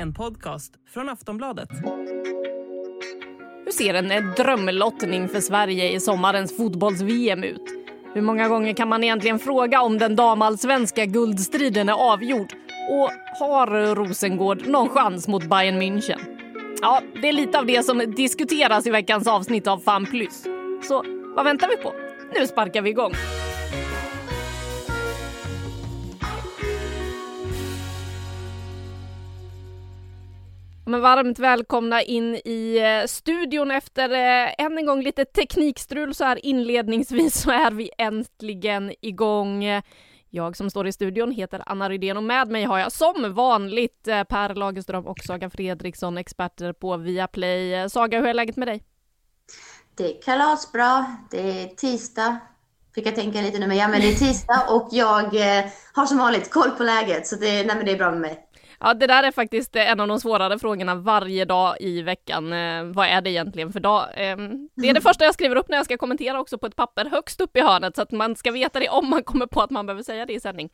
En podcast från Aftonbladet. Hur ser en eh, drömlottning för Sverige i sommarens fotbolls-VM ut? Hur många gånger kan man egentligen fråga om den damallsvenska guldstriden är avgjord? Och har Rosengård någon chans mot Bayern München? Ja, det är lite av det som diskuteras i veckans avsnitt av Fan Plus. Så vad väntar vi på? Nu sparkar vi igång. Men varmt välkomna in i eh, studion efter eh, än en gång lite teknikstrul så här inledningsvis så är vi äntligen igång. Jag som står i studion heter Anna Rydén och med mig har jag som vanligt eh, Per Lagerström och Saga Fredriksson, experter på Viaplay. Saga, hur är läget med dig? Det är kalasbra. Det är tisdag. Fick jag tänka lite nu, men ja, men det är tisdag och jag har som vanligt koll på läget så det, nej, men det är bra med mig. Ja, det där är faktiskt en av de svårare frågorna varje dag i veckan. Eh, vad är det egentligen för dag? Eh, det är det första jag skriver upp när jag ska kommentera också på ett papper högst upp i hörnet så att man ska veta det om man kommer på att man behöver säga det i sändning.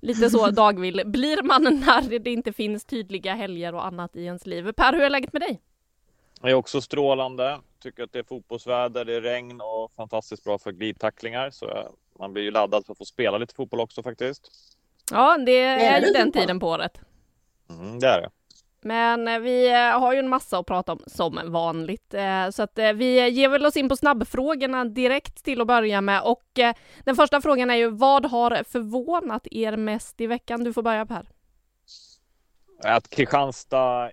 Lite så dagvill blir man när det inte finns tydliga helger och annat i ens liv. Per, hur är läget med dig? Jag är också strålande. Tycker att det är fotbollsväder, det är regn och fantastiskt bra för glidtacklingar. Så man blir ju laddad för att få spela lite fotboll också faktiskt. Ja, det är ju den tiden på året. Mm, det är det. Men eh, vi eh, har ju en massa att prata om som vanligt, eh, så att vi ger väl oss in på snabbfrågorna direkt till att börja med. Och den första frågan är ju vad har förvånat er mest i veckan? Du får börja Per. Att Kristianstad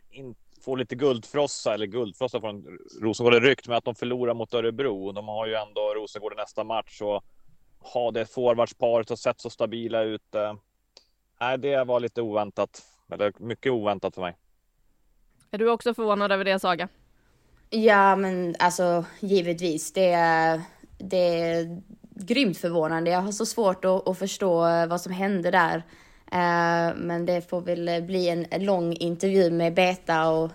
får lite guldfrossa, eller guldfrossa från Rosengård är ryckt, men att de förlorar mot Örebro. De har ju ändå Rosengård i nästa match och ha det forwardsparet och sett så stabila ut. Nej, det var lite oväntat. Eller mycket oväntat för mig. Är du också förvånad över det Saga? Ja, men alltså givetvis. Det är, det är grymt förvånande. Jag har så svårt att, att förstå vad som hände där. Uh, men det får väl bli en, lång intervju med Beta och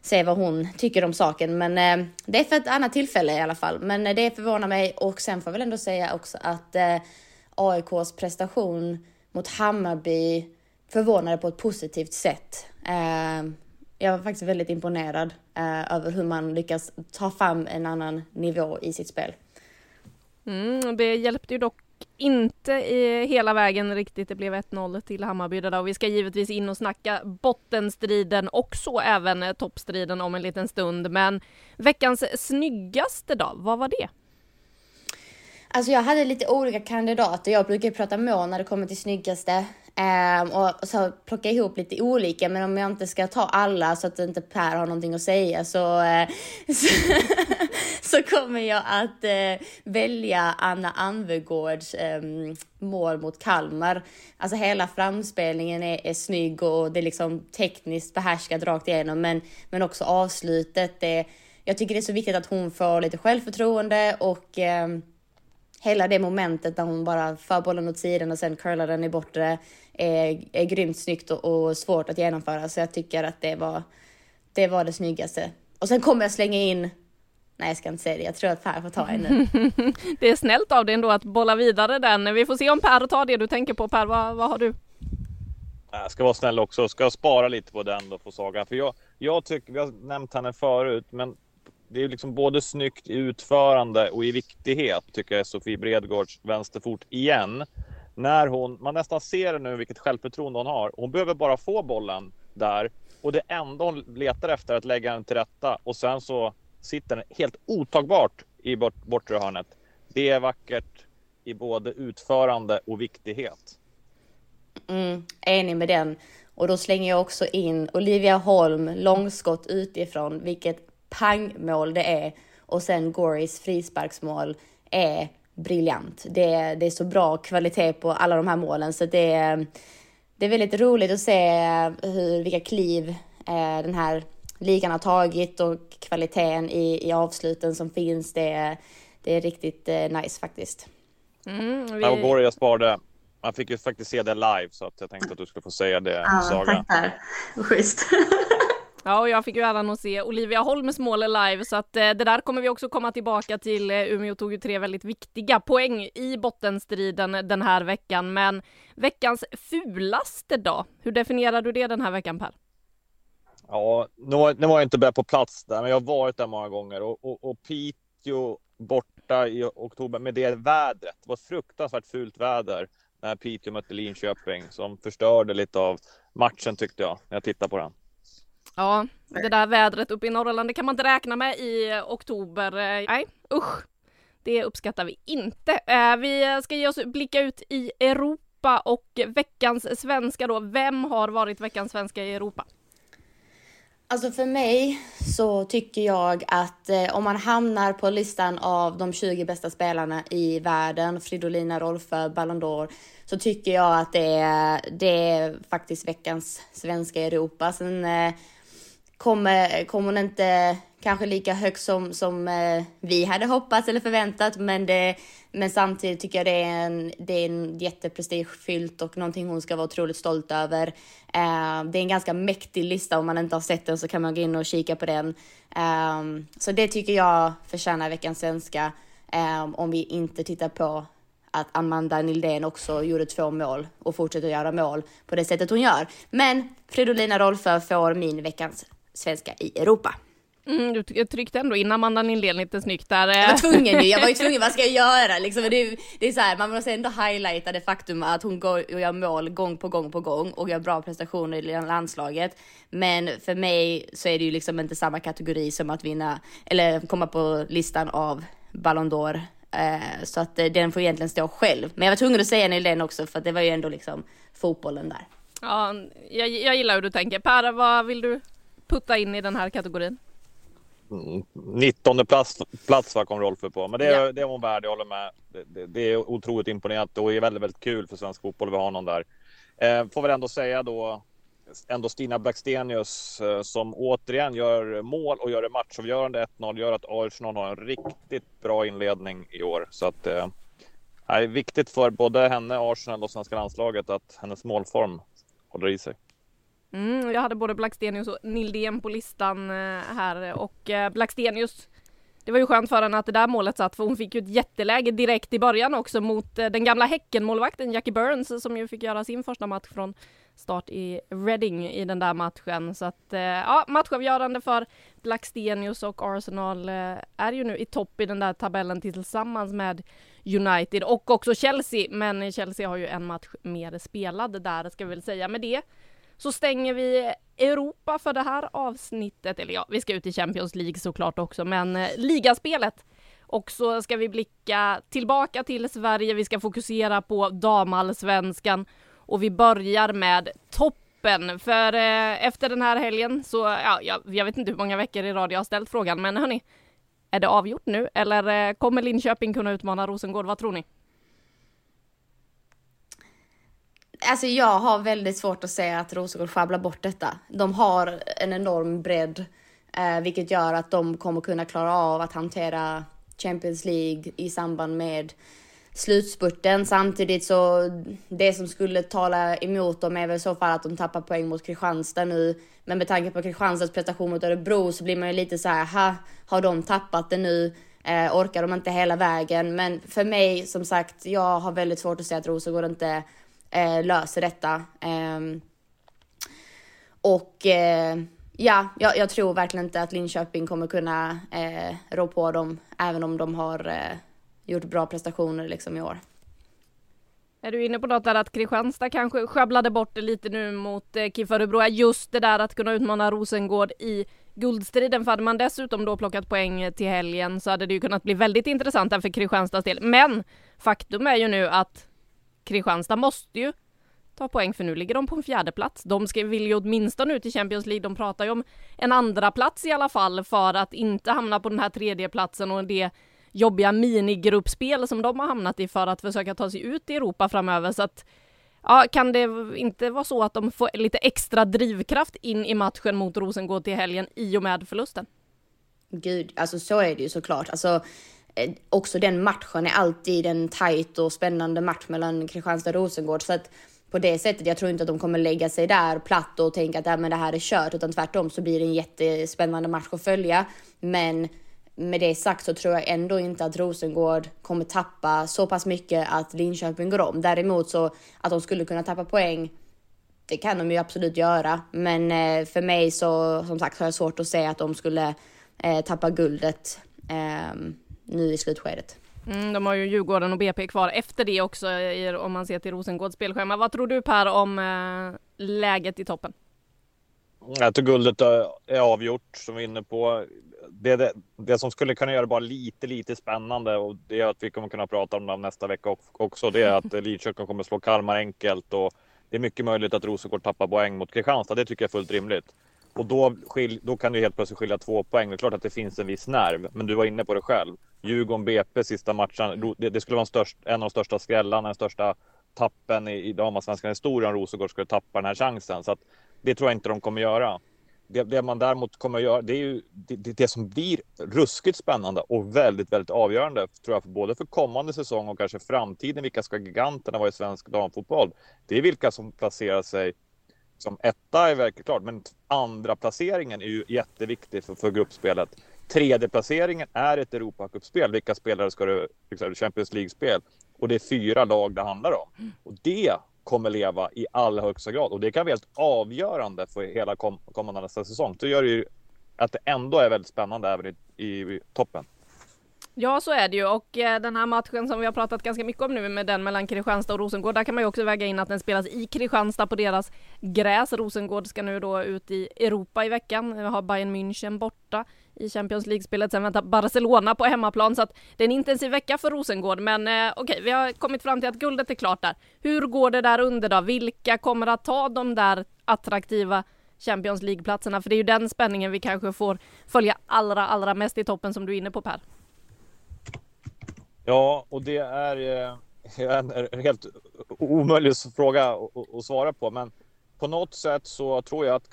se vad hon tycker om saken. Men uh, det är för ett annat tillfälle i alla fall. Men uh, det förvånar mig och sen får jag väl ändå säga också att AIKs prestation mot Hammarby förvånade på ett positivt sätt. Eh, jag var faktiskt väldigt imponerad eh, över hur man lyckas ta fram en annan nivå i sitt spel. Mm, det hjälpte ju dock inte i hela vägen riktigt. Det blev 1-0 till Hammarby där och vi ska givetvis in och snacka bottenstriden och så även eh, toppstriden om en liten stund. Men veckans snyggaste då, vad var det? Alltså jag hade lite olika kandidater. Jag brukar prata mål när det kommer till snyggaste. Um, och så plocka ihop lite olika, men om jag inte ska ta alla så att inte Per har någonting att säga så, uh, så, så, kommer jag att uh, välja Anna Anvegårds um, mål mot Kalmar. Alltså hela framspelningen är, är snygg och det är liksom tekniskt behärskat rakt igenom, men, men också avslutet. Det, jag tycker det är så viktigt att hon får lite självförtroende och um, hela det momentet där hon bara för bollen åt sidan och sen curlar den i bortre är, är grymt snyggt och, och, svårt att genomföra. Så jag tycker att det var det, var det snyggaste. Och sen kommer jag slänga in Nej, jag ska inte säga det. Jag tror att Per får ta en nu. det är snällt av dig ändå att bolla vidare den. Vi får se om Per tar det du tänker på. Per, vad, vad har du? Jag ska vara snäll också. Ska spara lite på den då på Saga. För jag, jag tycker, vi har nämnt henne förut, men det är liksom både snyggt i utförande och i viktighet tycker jag Sofie Bredgårds vänsterfot igen. När hon, man nästan ser nu vilket självförtroende hon har. Hon behöver bara få bollen där och det enda hon letar efter är att lägga den till rätta och sen så sitter den helt otagbart i bort, bortre hörnet. Det är vackert i både utförande och viktighet. Mm, enig med den. Och då slänger jag också in Olivia Holm, långskott utifrån, vilket pangmål det är och sen Goris frisparksmål är briljant. Det, det är så bra kvalitet på alla de här målen så det, det är väldigt roligt att se hur, vilka kliv eh, den här ligan har tagit och kvaliteten i, i avsluten som finns. Det, det är riktigt eh, nice faktiskt. Mm, vi... Ja, jag sparade. Man fick ju faktiskt se det live så att jag tänkte att du skulle få säga det, ja, Saga. Tack Schysst. Ja, och jag fick ju äran att se Olivia Holms mål live så att eh, det där kommer vi också komma tillbaka till. Eh, Umeå tog ju tre väldigt viktiga poäng i bottenstriden den här veckan, men veckans fulaste dag, hur definierar du det den här veckan Per? Ja, nu var, nu var jag inte bäst på plats där, men jag har varit där många gånger och, och, och Piteå borta i oktober med det vädret. Det var fruktansvärt fult väder när Piteå mötte Linköping som förstörde lite av matchen tyckte jag när jag tittade på den. Ja, det där vädret uppe i Norrland, det kan man inte räkna med i oktober. Eh, nej, usch. Det uppskattar vi inte. Eh, vi ska ge oss blicka ut i Europa och veckans svenska då. Vem har varit veckans svenska i Europa? Alltså för mig så tycker jag att eh, om man hamnar på listan av de 20 bästa spelarna i världen, Fridolina Rolfö, Ballon d'Or, så tycker jag att det är, det är faktiskt veckans svenska i Europa. Sen eh, kommer, kommer hon inte kanske lika högt som, som eh, vi hade hoppats eller förväntat, men, det, men samtidigt tycker jag det är en, det är en jätteprestigefyllt och någonting hon ska vara otroligt stolt över. Eh, det är en ganska mäktig lista, om man inte har sett den så kan man gå in och kika på den. Eh, så det tycker jag förtjänar veckans svenska, eh, om vi inte tittar på att Amanda Nildén också gjorde två mål och fortsätter göra mål på det sättet hon gör. Men Fridolina Rolfö får min veckans svenska i Europa. Mm, du tryckte ändå in Amanda Nildén lite snyggt där. Jag var tvungen ju, jag var ju tvungen, vad ska jag göra liksom? Det, det är så här, man måste ändå highlighta det faktum att hon går och gör mål gång på gång på gång och gör bra prestationer i landslaget. Men för mig så är det ju liksom inte samma kategori som att vinna, eller komma på listan av Ballon d'Or. Eh, så att eh, den får egentligen stå själv. Men jag var tvungen att säga Nildén också för att det var ju ändå liksom fotbollen där. Ja, jag, jag gillar hur du tänker. Per, vad vill du putta in i den här kategorin? 19 mm, plats, plats kom Rolfö på, men det, ja. det är hon värd, jag håller med. Det, det, det, är otroligt imponerande och är väldigt, väldigt kul för svensk fotboll att vi har någon där. Eh, får väl ändå säga då, ändå Stina Blackstenius eh, som återigen gör mål och gör det matchavgörande 1-0, gör att Arsenal har en riktigt bra inledning i år. Så att eh, det är viktigt för både henne, Arsenal och svenska landslaget att hennes målform håller i sig. Mm, jag hade både Blackstenius och Nildén på listan eh, här och eh, Blackstenius det var ju skönt för henne att det där målet satt för hon fick ju ett jätteläge direkt i början också mot eh, den gamla Häcken-målvakten Jackie Burns som ju fick göra sin första match från start i Reading i den där matchen. Så att ja, matchavgörande för Blackstenius och Arsenal är ju nu i topp i den där tabellen tillsammans med United och också Chelsea. Men Chelsea har ju en match mer spelad där ska vi väl säga med det så stänger vi Europa för det här avsnittet. Eller ja, vi ska ut i Champions League såklart också, men eh, ligaspelet. Och så ska vi blicka tillbaka till Sverige. Vi ska fokusera på damallsvenskan och vi börjar med toppen. För eh, efter den här helgen så, ja, jag, jag vet inte hur många veckor i rad jag har ställt frågan, men hörni, är det avgjort nu eller eh, kommer Linköping kunna utmana Rosengård? Vad tror ni? Alltså jag har väldigt svårt att säga att Rosengård sjabblar bort detta. De har en enorm bredd, eh, vilket gör att de kommer kunna klara av att hantera Champions League i samband med slutspurten. Samtidigt så det som skulle tala emot dem är väl i så fall att de tappar poäng mot Kristianstad nu. Men med tanke på Kristianstads prestation mot Örebro så blir man ju lite så här, ha, har de tappat det nu? Eh, orkar de inte hela vägen? Men för mig, som sagt, jag har väldigt svårt att säga att Rosengård inte eh, löser detta. Eh, och eh, ja, jag, jag, tror verkligen inte att Linköping kommer kunna eh, rå på dem, även om de har eh, gjort bra prestationer liksom i år. Är du inne på något där att Kristianstad kanske sjabblade bort det lite nu mot eh, KIF Örebro? Just det där att kunna utmana Rosengård i guldstriden. För hade man dessutom då plockat poäng till helgen så hade det ju kunnat bli väldigt intressant där för Kristianstads del. Men faktum är ju nu att Kristianstad måste ju ta poäng för nu ligger de på en fjärde plats. De ska, vill ju åtminstone ut i Champions League. De pratar ju om en andra plats i alla fall för att inte hamna på den här tredje platsen och det jobbiga minigruppspel som de har hamnat i för att försöka ta sig ut i Europa framöver. Så att, ja, kan det inte vara så att de får lite extra drivkraft in i matchen mot Rosengård till helgen i och med förlusten? Gud, alltså så är det ju såklart. Alltså, Eh, också den matchen är alltid en tajt och spännande match mellan Kristianstad och Rosengård. Så att på det sättet, jag tror inte att de kommer lägga sig där platt och tänka att äh, men det här är kört, utan tvärtom så blir det en jättespännande match att följa. Men med det sagt så tror jag ändå inte att Rosengård kommer tappa så pass mycket att Linköping går om. Däremot så att de skulle kunna tappa poäng, det kan de ju absolut göra. Men eh, för mig så som sagt har jag svårt att se att de skulle eh, tappa guldet eh, nu i slutskedet. Mm, de har ju Djurgården och BP kvar efter det också om man ser till Rosengårds spelschema. Vad tror du Per om eh, läget i toppen? Jag tror guldet är avgjort som vi är inne på. Det, det, det, som skulle kunna göra det bara lite, lite spännande och det är att vi kommer kunna prata om det nästa vecka också. Det är att Lidköping kommer slå Kalmar enkelt och det är mycket möjligt att Rosengård tappar poäng mot Kristianstad. Det tycker jag är fullt rimligt. Och då, skil, då kan du helt plötsligt skilja två poäng. Det är klart att det finns en viss nerv, men du var inne på det själv. Djurgården BP sista matchen. Det, det skulle vara en, störst, en av de största skrällarna, den största tappen i, i damallsvenskan historia om Rosengård skulle tappa den här chansen. Så att, det tror jag inte de kommer göra. Det, det man däremot kommer att göra, det är ju det, det, som blir ruskigt spännande och väldigt, väldigt avgörande, tror jag, för både för kommande säsong och kanske framtiden. Vilka ska giganterna vara i svensk damfotboll? Det är vilka som placerar sig liksom, etta är verkligen klart, men andra placeringen är ju jätteviktig för, för gruppspelet. Tredje placeringen är ett Europacupspel. Vilka spelare ska du, liksom, Champions League-spel? Och det är fyra lag det handlar om. Och det kommer leva i allra högsta grad och det kan vara helt avgörande för hela kom, kommande nästa säsong. Det gör ju att det ändå är väldigt spännande även i, i, i toppen. Ja, så är det ju och eh, den här matchen som vi har pratat ganska mycket om nu med den mellan Kristianstad och Rosengård, där kan man ju också väga in att den spelas i Kristianstad på deras gräs. Rosengård ska nu då ut i Europa i veckan. Vi har Bayern München borta i Champions League-spelet. Sen väntar Barcelona på hemmaplan så att det är en intensiv vecka för Rosengård. Men eh, okej, vi har kommit fram till att guldet är klart där. Hur går det där under då? Vilka kommer att ta de där attraktiva Champions League-platserna? För det är ju den spänningen vi kanske får följa allra, allra mest i toppen som du är inne på Per. Ja, och det är eh, en helt omöjlig fråga att svara på. Men på något sätt så tror jag att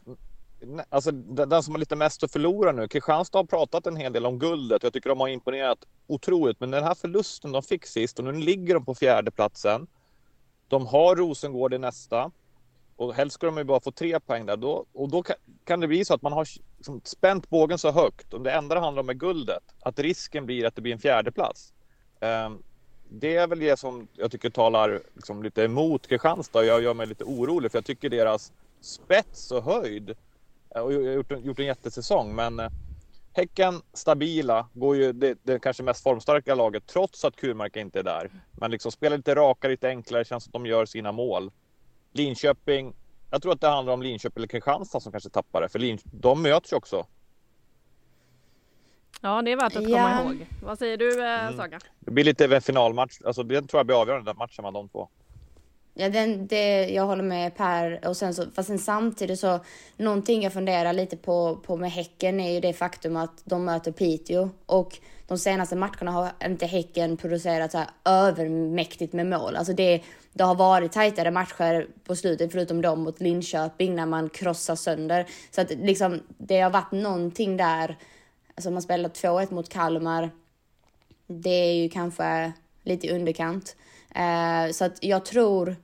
alltså, den som har lite mest att förlora nu, Kristianstad har pratat en hel del om guldet. Jag tycker de har imponerat otroligt. Men den här förlusten de fick sist och nu ligger de på fjärde platsen. De har Rosengård i nästa och helst ska de ju bara få tre poäng där. Då, och då kan, kan det bli så att man har liksom spänt bågen så högt och det enda det handlar om är guldet. Att risken blir att det blir en fjärde plats. Ehm, det är väl det som jag tycker talar liksom lite emot Kristianstad. Jag gör mig lite orolig för jag tycker deras spets och höjd eh, Jag och gjort en, gjort en jättesäsong. Men eh, Häcken stabila, går ju det, det kanske mest formstarka laget trots att Kurmark inte är där. Men liksom spelar lite rakare, lite enklare, känns som att de gör sina mål. Linköping, jag tror att det handlar om Linköping eller Kristianstad som kanske tappar det, för Lin, de möts ju också. Ja, det är värt att komma ja. ihåg. Vad säger du, eh, mm. Saga? Det blir lite en finalmatch. Alltså, det tror jag blir avgörande, den matchen mellan de två. Ja, den, det, jag håller med Per. Och sen så, fast sen samtidigt så, någonting jag funderar lite på, på med Häcken är ju det faktum att de möter Piteå. Och de senaste matcherna har inte Häcken producerat så här övermäktigt med mål. Alltså det, det har varit tajtare matcher på slutet, förutom de mot Linköping när man krossar sönder. Så att liksom, det har varit någonting där. Alltså man spelar 2-1 mot Kalmar. Det är ju kanske lite i underkant. Eh, så att jag tror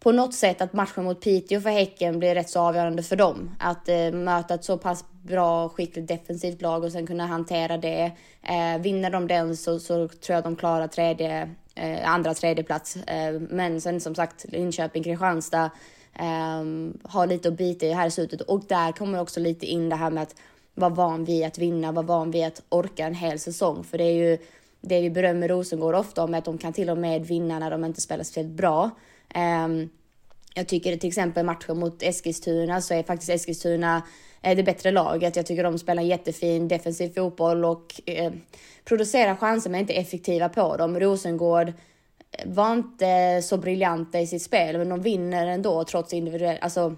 på något sätt att matchen mot Piteå för Häcken blir rätt så avgörande för dem. Att eh, möta ett så pass bra, skickligt defensivt lag och sen kunna hantera det. Eh, vinner de den så, så tror jag de klarar tredje, eh, andra tredje plats. Eh, men sen som sagt Linköping, Kristianstad eh, har lite att bita i här i slutet och där kommer också lite in det här med att vara van vid att vinna, vara van vid att orka en hel säsong. För det är ju det vi berömmer Rosengård ofta om, att de kan till och med vinna när de inte spelar speciellt bra. Um, jag tycker till exempel matchen mot Eskilstuna så är faktiskt Eskilstuna eh, det bättre laget. Jag tycker de spelar jättefin defensiv fotboll och eh, producerar chanser men inte effektiva på dem. Rosengård eh, var inte så briljanta i sitt spel men de vinner ändå trots individuell, alltså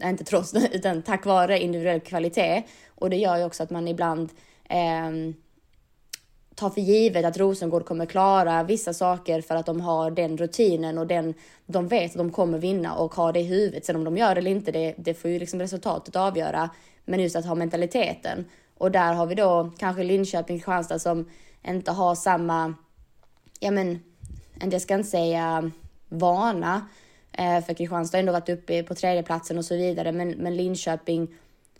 Eh, inte trots utan tack vare individuell kvalitet. Och det gör ju också att man ibland eh, tar för givet att Rosengård kommer klara vissa saker för att de har den rutinen och den, de vet att de kommer vinna och har det i huvudet. Sen om de gör det eller inte, det, det får ju liksom resultatet avgöra. Men just att ha mentaliteten. Och där har vi då kanske Linköping, Kristianstad som inte har samma, ja men, jag ska inte säga vana. Eh, för Kristianstad har ändå varit uppe på tredjeplatsen och så vidare. Men, men Linköping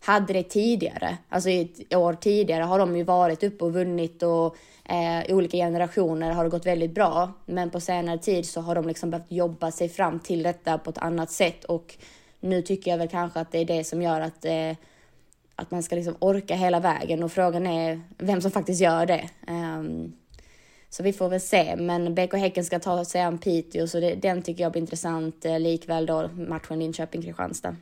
hade det tidigare. Alltså ett år tidigare har de ju varit uppe och vunnit och eh, i olika generationer har det gått väldigt bra. Men på senare tid så har de liksom behövt jobba sig fram till detta på ett annat sätt och nu tycker jag väl kanske att det är det som gör att eh, att man ska liksom orka hela vägen och frågan är vem som faktiskt gör det. Um, så vi får väl se, men BK Häcken ska ta sig an Piteå, så det, den tycker jag blir intressant, eh, likväl då matchen Linköping-Kristianstad.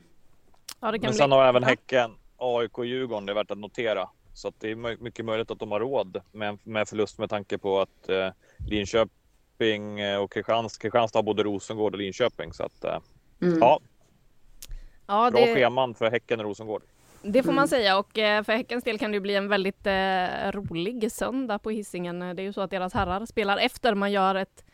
Ja, men sen bli... har även Häcken, AIK och Djurgården, det är värt att notera. Så att det är mycket möjligt att de har råd med, med förlust med tanke på att eh, Linköping eh, och Kristianstad, Kristianstad har både Rosengård och Linköping. Så att, eh, mm. ja. ja det... Bra scheman för Häcken och Rosengård. Det får man mm. säga och eh, för Häckens del kan det bli en väldigt eh, rolig söndag på hissingen. Det är ju så att deras herrar spelar efter. Man gör ett,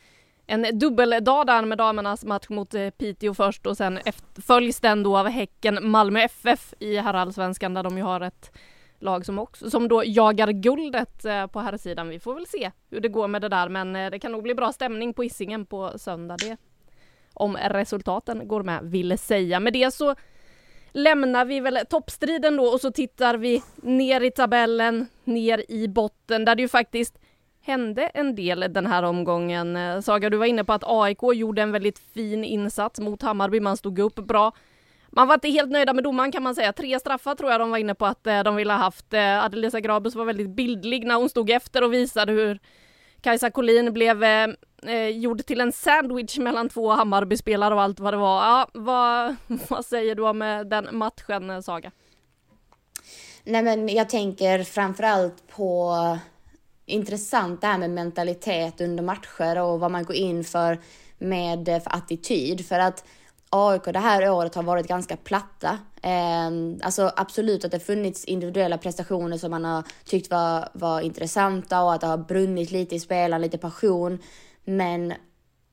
en dubbeldag där med damernas match mot eh, Piteå först och sen efter, följs den då av Häcken Malmö FF i herrallsvenskan där de ju har ett lag som också som då jagar guldet på herrsidan. Vi får väl se hur det går med det där, men det kan nog bli bra stämning på hissingen på söndag. Det om resultaten går med vill säga. Med det så lämnar vi väl toppstriden då och så tittar vi ner i tabellen, ner i botten där det ju faktiskt hände en del den här omgången. Eh, Saga, du var inne på att AIK gjorde en väldigt fin insats mot Hammarby. Man stod upp bra. Man var inte helt nöjda med domaren kan man säga. Tre straffar tror jag de var inne på att eh, de ville ha haft. Eh, Adelisa Grabus var väldigt bildlig när hon stod efter och visade hur Kajsa Collin blev eh, gjord till en sandwich mellan två Hammarbyspelare och allt vad det var. Ja, vad, vad säger du om eh, den matchen, eh, Saga? Nej, men jag tänker framförallt på intressant det här med mentalitet under matcher och vad man går in för med eh, för attityd. För att AIK det här året har varit ganska platta. Eh, alltså absolut att det funnits individuella prestationer som man har tyckt var, var intressanta och att det har brunnit lite i spelaren, lite passion. Men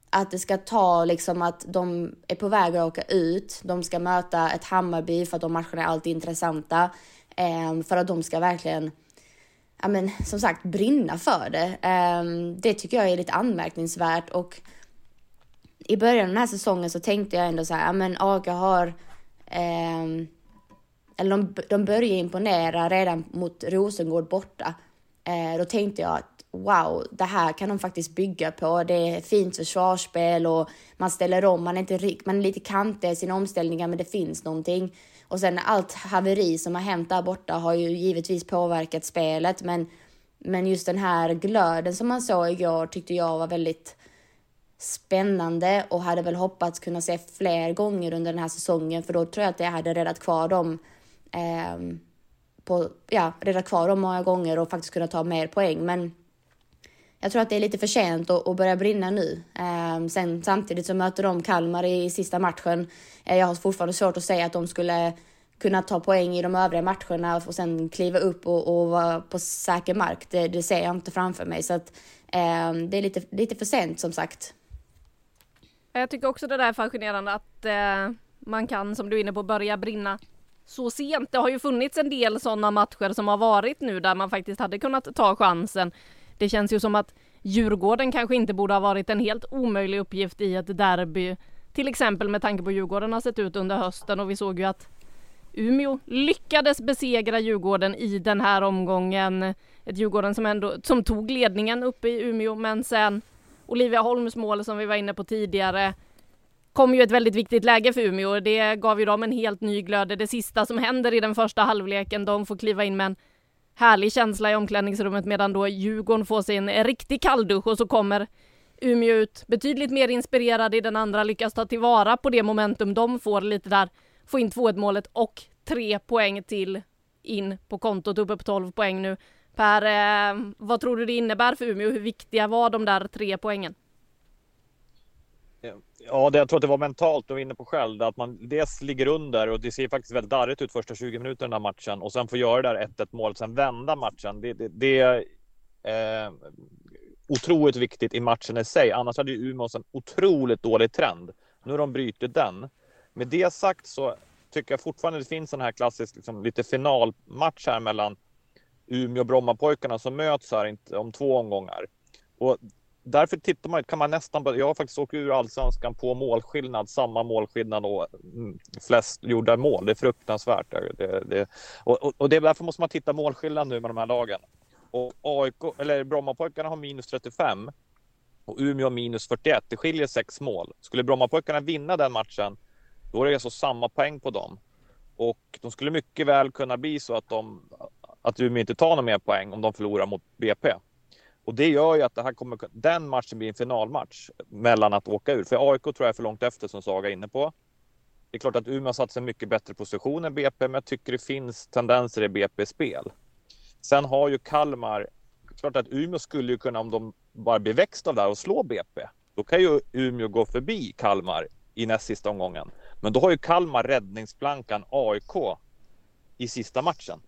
att det ska ta liksom att de är på väg att åka ut. De ska möta ett Hammarby för att de matcherna är alltid intressanta. Ehm, för att de ska verkligen, ja men som sagt, brinna för det. Ehm, det tycker jag är lite anmärkningsvärt och i början av den här säsongen så tänkte jag ändå så här, ja men AIK har, ehm, eller de, de börjar imponera redan mot Rosengård borta. Eh, då tänkte jag att wow, det här kan de faktiskt bygga på. Det är fint försvarsspel och man ställer om. Man är, inte, man är lite kantig i sina omställningar, men det finns någonting. Och sen allt haveri som har hänt där borta har ju givetvis påverkat spelet, men, men just den här glöden som man såg igår tyckte jag var väldigt spännande och hade väl hoppats kunna se fler gånger under den här säsongen, för då tror jag att det hade räddat kvar dem eh, på, ja, räddat kvar dem många gånger och faktiskt kunna ta mer poäng. Men jag tror att det är lite för sent att, att börja brinna nu. Eh, sen samtidigt så möter de Kalmar i, sista matchen. Eh, jag har fortfarande svårt att säga att de skulle kunna ta poäng i de övriga matcherna och sen kliva upp och, och vara på säker mark. Det, det, ser jag inte framför mig. Så att, eh, det är lite, lite för sent som sagt. Jag tycker också det där är fascinerande att eh, man kan, som du är inne på, börja brinna så sent. Det har ju funnits en del sådana matcher som har varit nu där man faktiskt hade kunnat ta chansen. Det känns ju som att Djurgården kanske inte borde ha varit en helt omöjlig uppgift i ett derby. Till exempel med tanke på hur Djurgården har sett ut under hösten och vi såg ju att Umeå lyckades besegra Djurgården i den här omgången. Ett Djurgården som ändå som tog ledningen uppe i Umeå men sen Olivia Holms mål som vi var inne på tidigare kom ju ett väldigt viktigt läge för Umeå och det gav ju dem en helt ny glöd. Det sista som händer i den första halvleken, de får kliva in med en härlig känsla i omklädningsrummet medan då Djurgården får sin riktig kalldusch och så kommer Umeå ut betydligt mer inspirerade i den andra, lyckas ta tillvara på det momentum de får lite där, få in 2-1 målet och tre poäng till in på kontot, uppe på 12 poäng nu. Per, eh, vad tror du det innebär för Umeå? Hur viktiga var de där tre poängen? Ja, det, jag tror att det var mentalt, du var inne på själv, att man dels ligger under och det ser faktiskt väldigt darrigt ut första 20 minuterna av matchen och sen får göra det där 1-1 mål, sen vända matchen. Det, det, det, eh, otroligt viktigt i matchen i sig. Annars hade ju Umeå en otroligt dålig trend. Nu har de brutit den. Med det sagt så tycker jag fortfarande det finns en här klassisk liksom, lite finalmatch här mellan Umeå och Brommapojkarna som möts här om två omgångar. Och därför tittar man, kan man nästan, jag har faktiskt åkt ur allsvenskan på målskillnad, samma målskillnad och mm, flest gjorda mål. Det är fruktansvärt. Det, det, och, och, det, därför måste man titta målskillnad nu med de här lagen. Och AIK, eller Brommapojkarna har minus 35 och Umeå minus 41. Det skiljer sex mål. Skulle Brommapojkarna vinna den matchen, då är det alltså samma poäng på dem. Och de skulle mycket väl kunna bli så att, de, att Umeå inte tar några mer poäng om de förlorar mot BP. Och det gör ju att det här kommer, den matchen blir en finalmatch mellan att åka ur. För AIK tror jag är för långt efter som Saga är inne på. Det är klart att Umeå har satt sig en mycket bättre position än BP, men jag tycker det finns tendenser i BP's spel. Sen har ju Kalmar, klart att Umeå skulle ju kunna om de bara blir växt av det här och slå BP. Då kan ju Umeå gå förbi Kalmar i näst sista omgången. Men då har ju Kalmar räddningsplankan AIK i sista matchen.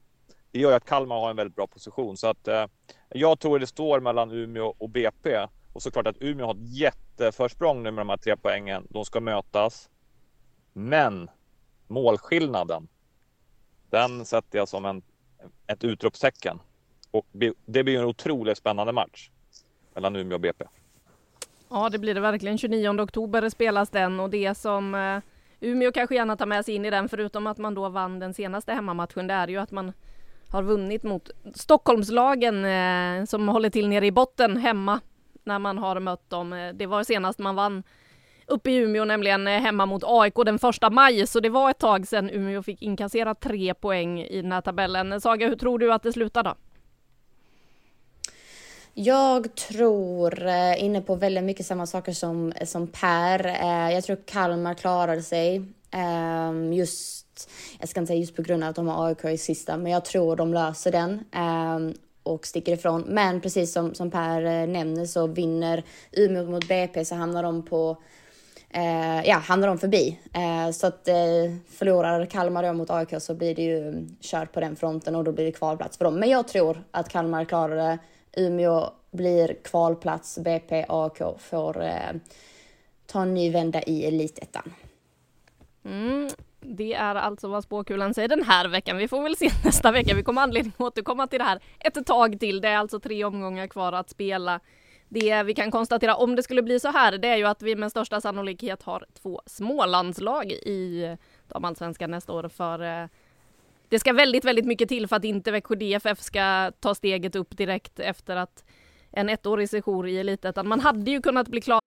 Det gör ju att Kalmar har en väldigt bra position så att eh, jag tror det står mellan Umeå och BP och såklart att Umeå har ett jätteförsprång nu med de här tre poängen. De ska mötas. Men målskillnaden. Den sätter jag som en, ett utropstecken och det blir en otroligt spännande match mellan Umeå och BP. Ja, det blir det verkligen. 29 oktober spelas den och det som eh, Umeå kanske gärna tar med sig in i den, förutom att man då vann den senaste hemmamatchen, det är ju att man har vunnit mot Stockholmslagen eh, som håller till nere i botten hemma när man har mött dem. Eh, det var senast man vann uppe i Umeå, nämligen eh, hemma mot AIK den första maj, så det var ett tag sedan Umeå fick inkassera tre poäng i den här tabellen. Saga, hur tror du att det slutar då? Jag tror eh, inne på väldigt mycket samma saker som, som Per. Jag tror Kalmar klarar sig. just jag ska inte säga just på grund av att de har AIK i sista, men jag tror de löser den ehm, och sticker ifrån. Men precis som, som Per eh, nämner så vinner Umeå mot BP så hamnar de på eh, ja, hamnar de förbi. Eh, så att förlorar Kalmar då mot AIK så blir det ju mm, kört på den fronten och då blir det kvalplats för dem. Men jag tror att Kalmar klarar det Umeå blir kvalplats, BP, AIK får eh, ta en ny vända i elitettan. Mm, det är alltså vad spåkulan säger den här veckan. Vi får väl se nästa vecka. Vi kommer anledning att återkomma till det här ett tag till. Det är alltså tre omgångar kvar att spela. Det vi kan konstatera om det skulle bli så här, det är ju att vi med största sannolikhet har två smålandslag i damallsvenskan nästa år för eh, det ska väldigt, väldigt mycket till för att inte Växjö DFF ska ta steget upp direkt efter att en ettårig sejour i Elitettan. Man hade ju kunnat bli klar.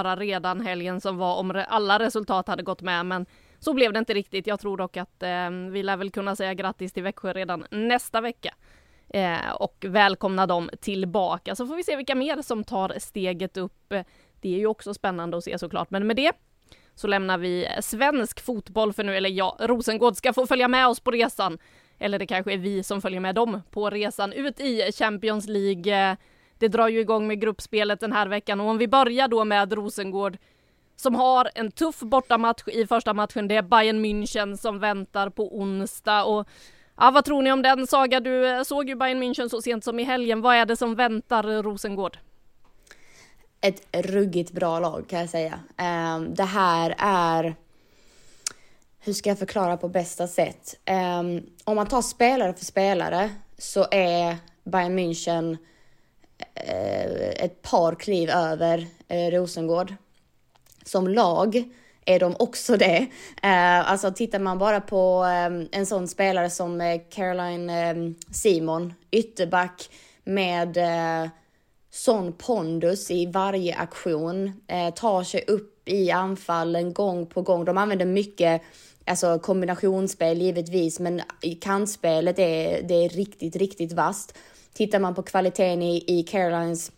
redan helgen som var om alla resultat hade gått med men Så blev det inte riktigt. Jag tror dock att eh, vi lär väl kunna säga grattis till Växjö redan nästa vecka. Eh, och välkomna dem tillbaka. Så får vi se vilka mer som tar steget upp. Det är ju också spännande att se såklart. Men med det så lämnar vi svensk fotboll för nu, eller ja, Rosengård ska få följa med oss på resan. Eller det kanske är vi som följer med dem på resan ut i Champions League. Det drar ju igång med gruppspelet den här veckan och om vi börjar då med Rosengård som har en tuff bortamatch i första matchen. Det är Bayern München som väntar på onsdag och ja, vad tror ni om den Saga? Du eh, såg ju Bayern München så sent som i helgen. Vad är det som väntar eh, Rosengård? Ett ruggigt bra lag kan jag säga. Um, det här är hur ska jag förklara på bästa sätt? Um, om man tar spelare för spelare så är Bayern München uh, Eh, ett par kliv över eh, Rosengård som lag är de också det. Eh, alltså tittar man bara på en sån spelare som Caroline Simon, ytterback med sån pondus i varje aktion, tar sig upp i anfallen gång på gång. De använder mycket Alltså kombinationsspel givetvis, men kantspelet är, det är riktigt, riktigt vasst. Tittar man på kvaliteten i, i Carolines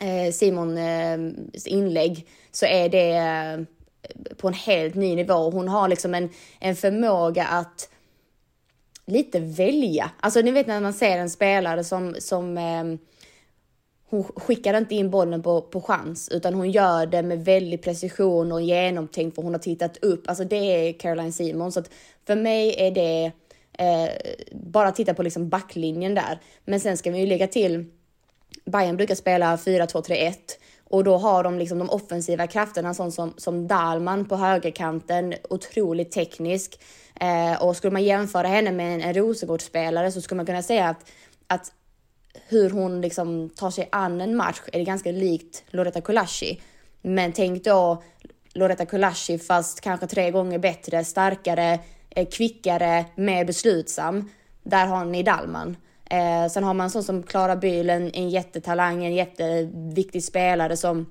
eh, Simon eh, inlägg så är det eh, på en helt ny nivå. Hon har liksom en, en förmåga att lite välja. Alltså ni vet när man ser en spelare som, som eh, hon skickar inte in bollen på, på chans utan hon gör det med väldig precision och genomtänkt för hon har tittat upp. Alltså det är Caroline Simon. Så att för mig är det eh, bara titta på liksom backlinjen där. Men sen ska vi ju lägga till Bayern brukar spela 4-2-3-1 och då har de liksom de offensiva krafterna sån som, som Dalman på högerkanten, otroligt teknisk. Eh, och skulle man jämföra henne med en, en Rosengårdsspelare så skulle man kunna säga att, att hur hon liksom tar sig an en match är det ganska likt Loretta Kulashi. Men tänk då Loretta Kulashi fast kanske tre gånger bättre, starkare, kvickare, mer beslutsam. Där har ni Dalman. Eh, sen har man sån som Klara Bühl, en, en jättetalang, en jätteviktig spelare som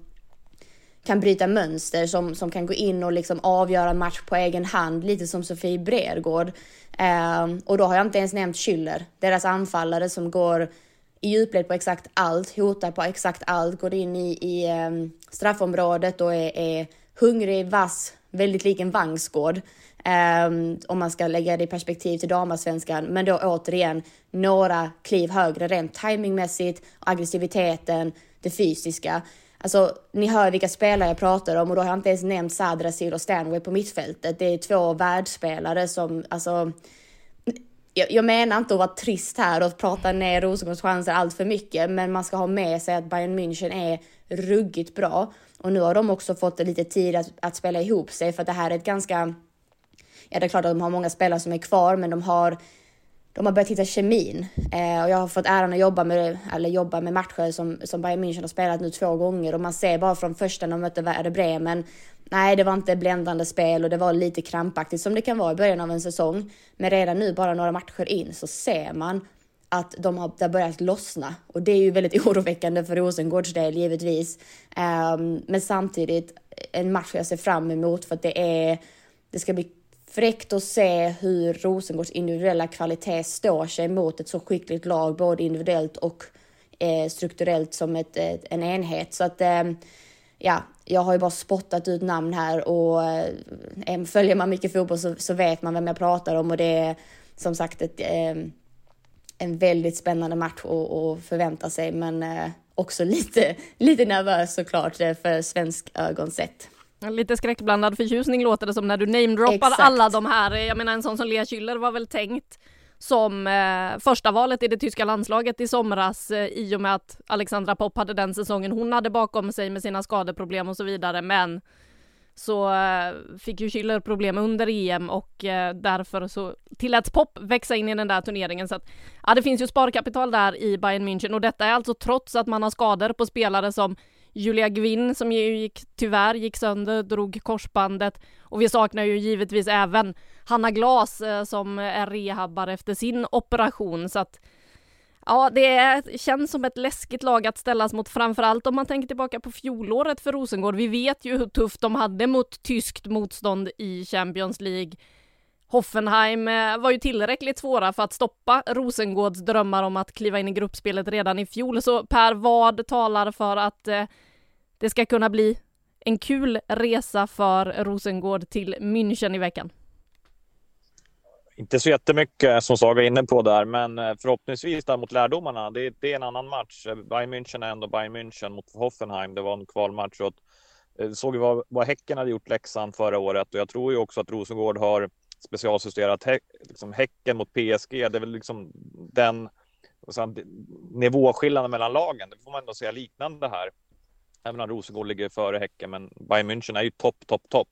kan bryta mönster, som, som kan gå in och liksom avgöra match på egen hand, lite som Sofie Bredgård. Eh, och då har jag inte ens nämnt Schüller, deras anfallare som går i djupled på exakt allt, hotar på exakt allt, går in i, i ehm, straffområdet och är, är hungrig, vass, väldigt lik en Vangsgård. Um, om man ska lägga det i perspektiv till damallsvenskan. Men då återigen några kliv högre rent timingmässigt, aggressiviteten, det fysiska. Alltså, ni hör vilka spelare jag pratar om och då har jag inte ens nämnt Sadrasil och Stanway på mittfältet. Det är två världsspelare som, alltså, jag, jag menar inte att vara trist här och prata ner Rosengårds chanser allt för mycket, men man ska ha med sig att Bayern München är ruggigt bra. Och nu har de också fått lite tid att, att spela ihop sig för att det här är ett ganska ja, det är klart att de har många spelare som är kvar, men de har de har börjat hitta kemin eh, och jag har fått äran att jobba med, eller jobba med matcher som, som Bayern München har spelat nu två gånger och man ser bara från första när de mötte Werder Bremen. Nej, det var inte bländande spel och det var lite krampaktigt som det kan vara i början av en säsong. Men redan nu, bara några matcher in, så ser man att de har, det har börjat lossna och det är ju väldigt oroväckande för Rosengårds del givetvis. Um, men samtidigt en match jag ser fram emot för att det är, det ska bli fräckt att se hur Rosengårds individuella kvalitet står sig mot ett så skickligt lag, både individuellt och eh, strukturellt som ett, ett, en enhet. Så att eh, ja, jag har ju bara spottat ut namn här och eh, följer man mycket fotboll så, så, vet man vem jag pratar om och det är som sagt ett, eh, en väldigt spännande match att förvänta sig, men eh, också lite, lite nervös såklart eh, för svensk ögon sett. Lite skräckblandad förtjusning låter det som när du namedroppar alla de här. Jag menar en sån som Lea Schüller var väl tänkt som eh, första valet i det tyska landslaget i somras eh, i och med att Alexandra Popp hade den säsongen hon hade bakom sig med sina skadeproblem och så vidare. Men så eh, fick ju Schüller problem under EM och eh, därför så tilläts Pop växa in i den där turneringen. Så att, ja, det finns ju sparkapital där i Bayern München och detta är alltså trots att man har skador på spelare som Julia Gwinn som ju gick, tyvärr gick sönder, drog korsbandet och vi saknar ju givetvis även Hanna Glas eh, som är rehabbar efter sin operation så att Ja, det känns som ett läskigt lag att ställas mot, framförallt om man tänker tillbaka på fjolåret för Rosengård. Vi vet ju hur tufft de hade mot tyskt motstånd i Champions League. Hoffenheim eh, var ju tillräckligt svåra för att stoppa Rosengårds drömmar om att kliva in i gruppspelet redan i fjol. Så Per, vad talar för att eh, det ska kunna bli en kul resa för Rosengård till München i veckan? Inte så jättemycket som Saga är inne på där, men eh, förhoppningsvis där mot lärdomarna. Det, det är en annan match. Bayern München är ändå Bayern München mot Hoffenheim. Det var en kvalmatch. Och eh, såg vad, vad Häcken hade gjort Leksand förra året och jag tror ju också att Rosengård har specialjusterat hä liksom Häcken mot PSG. Det är väl liksom den nivåskillnaden mellan lagen. Det får man ändå säga liknande här. Även om Rosengård ligger före Häcken, men Bayern München är ju topp, topp, topp.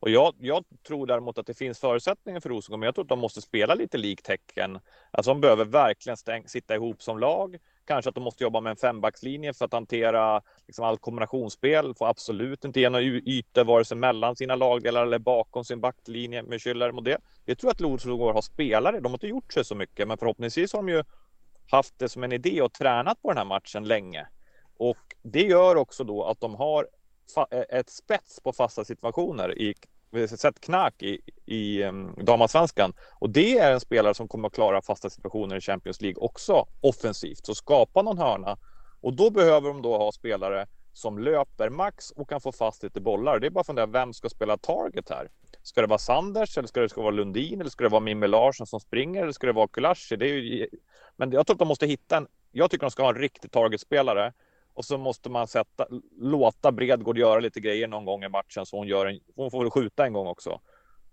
Och jag, jag, tror däremot att det finns förutsättningar för Rosengård, men jag tror att de måste spela lite likt Häcken. Alltså de behöver verkligen stäng, sitta ihop som lag. Kanske att de måste jobba med en fembackslinje för att hantera liksom, allt kombinationsspel. Får absolut inte ge några ytor vare sig mellan sina lagdelar eller bakom sin backlinje med Schüller. Och det, det tror jag att Rosengård har spelare. De har inte gjort sig så mycket, men förhoppningsvis har de ju haft det som en idé och tränat på den här matchen länge. Och det gör också då att de har eh, ett spets på fasta situationer i vi har sett knack i, i um, damallsvenskan och det är en spelare som kommer att klara fasta situationer i Champions League också offensivt. Så skapa någon hörna och då behöver de då ha spelare som löper max och kan få fast lite bollar. Det är bara att fundera, vem ska spela target här? Ska det vara Sanders eller ska det, ska vara Lundin eller ska det vara Mimmi Larsson som springer eller ska det vara Kulashi? Det är ju... Men jag tror att de måste hitta en... Jag tycker de ska ha en riktig targetspelare och så måste man sätta, låta Bredgård göra lite grejer någon gång i matchen så hon, gör en, hon får väl skjuta en gång också.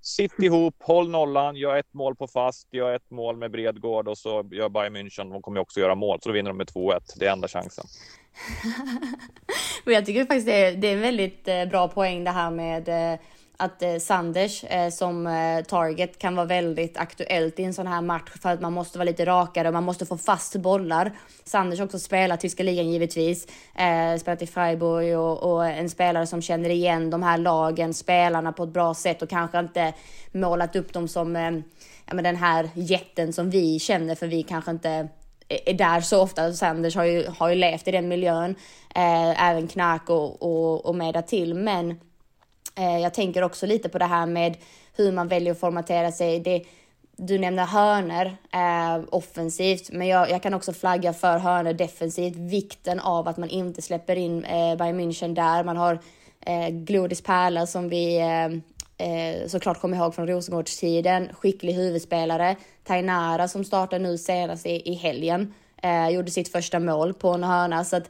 Sitt ihop, håll nollan, gör ett mål på fast, gör ett mål med Bredgård och så gör Bayern München. De kommer också göra mål, så då vinner de med 2-1. Det är enda chansen. jag tycker faktiskt det är, det är en väldigt eh, bra poäng det här med eh, att eh, Sanders eh, som eh, target kan vara väldigt aktuellt i en sån här match för att man måste vara lite rakare och man måste få fast bollar. Sanders också spelar tyska ligan givetvis, eh, spelat i Freiburg och, och, en spelare som känner igen de här lagen, spelarna på ett bra sätt och kanske inte målat upp dem som eh, ja, men den här jätten som vi känner för vi kanske inte är där så ofta. Sanders har ju, har ju levt i den miljön, eh, även Knack och, och, och med till. Men Eh, jag tänker också lite på det här med hur man väljer att formatera sig. Det, du nämner hörner eh, offensivt, men jag, jag, kan också flagga för hörner defensivt. Vikten av att man inte släpper in eh, Bayern München där. Man har eh, Glodis Pärla som vi eh, eh, såklart kommer ihåg från Rosengårdstiden. Skicklig huvudspelare. Tainara som startar nu senast i, i helgen. Eh, gjorde sitt första mål på en hörna. Så att,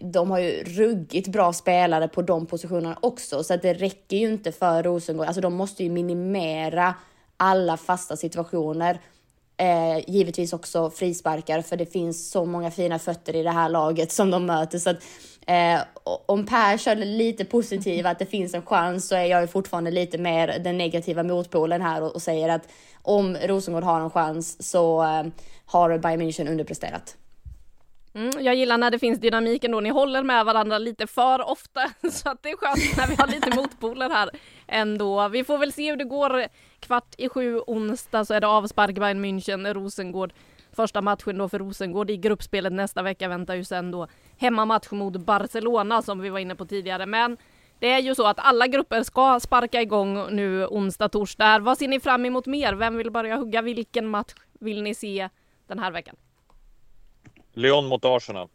de har ju ruggigt bra spelare på de positionerna också, så att det räcker ju inte för Rosengård. Alltså de måste ju minimera alla fasta situationer. Eh, givetvis också frisparkar, för det finns så många fina fötter i det här laget som de möter. Så att, eh, om Per kör lite positiv, att det finns en chans, så är jag ju fortfarande lite mer den negativa motpolen här och, och säger att om Rosengård har en chans så eh, har Bayern München underpresterat. Mm, jag gillar när det finns dynamik ändå, ni håller med varandra lite för ofta så att det är skönt när vi har lite motpoler här ändå. Vi får väl se hur det går. Kvart i sju onsdag så är det avspark Bayern München, Rosengård. Första matchen då för Rosengård i gruppspelet nästa vecka väntar ju sen då hemmamatch mot Barcelona som vi var inne på tidigare. Men det är ju så att alla grupper ska sparka igång nu onsdag, torsdag. Vad ser ni fram emot mer? Vem vill börja hugga? Vilken match vill ni se den här veckan? Lyon mot Arsenal.